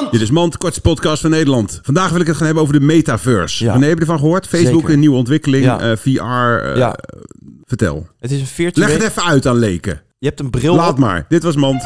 Mand. Dit is Mand, kortste podcast van Nederland. Vandaag wil ik het gaan hebben over de metaverse. Ja. René, heb je ervan gehoord? Facebook, Zeker. een nieuwe ontwikkeling, Ja. eh, VR. eh, Ja. Vertel. Het is een virtueel... Leg het even uit aan leken. Je hebt een bril Laat op. maar. Dit was Mand.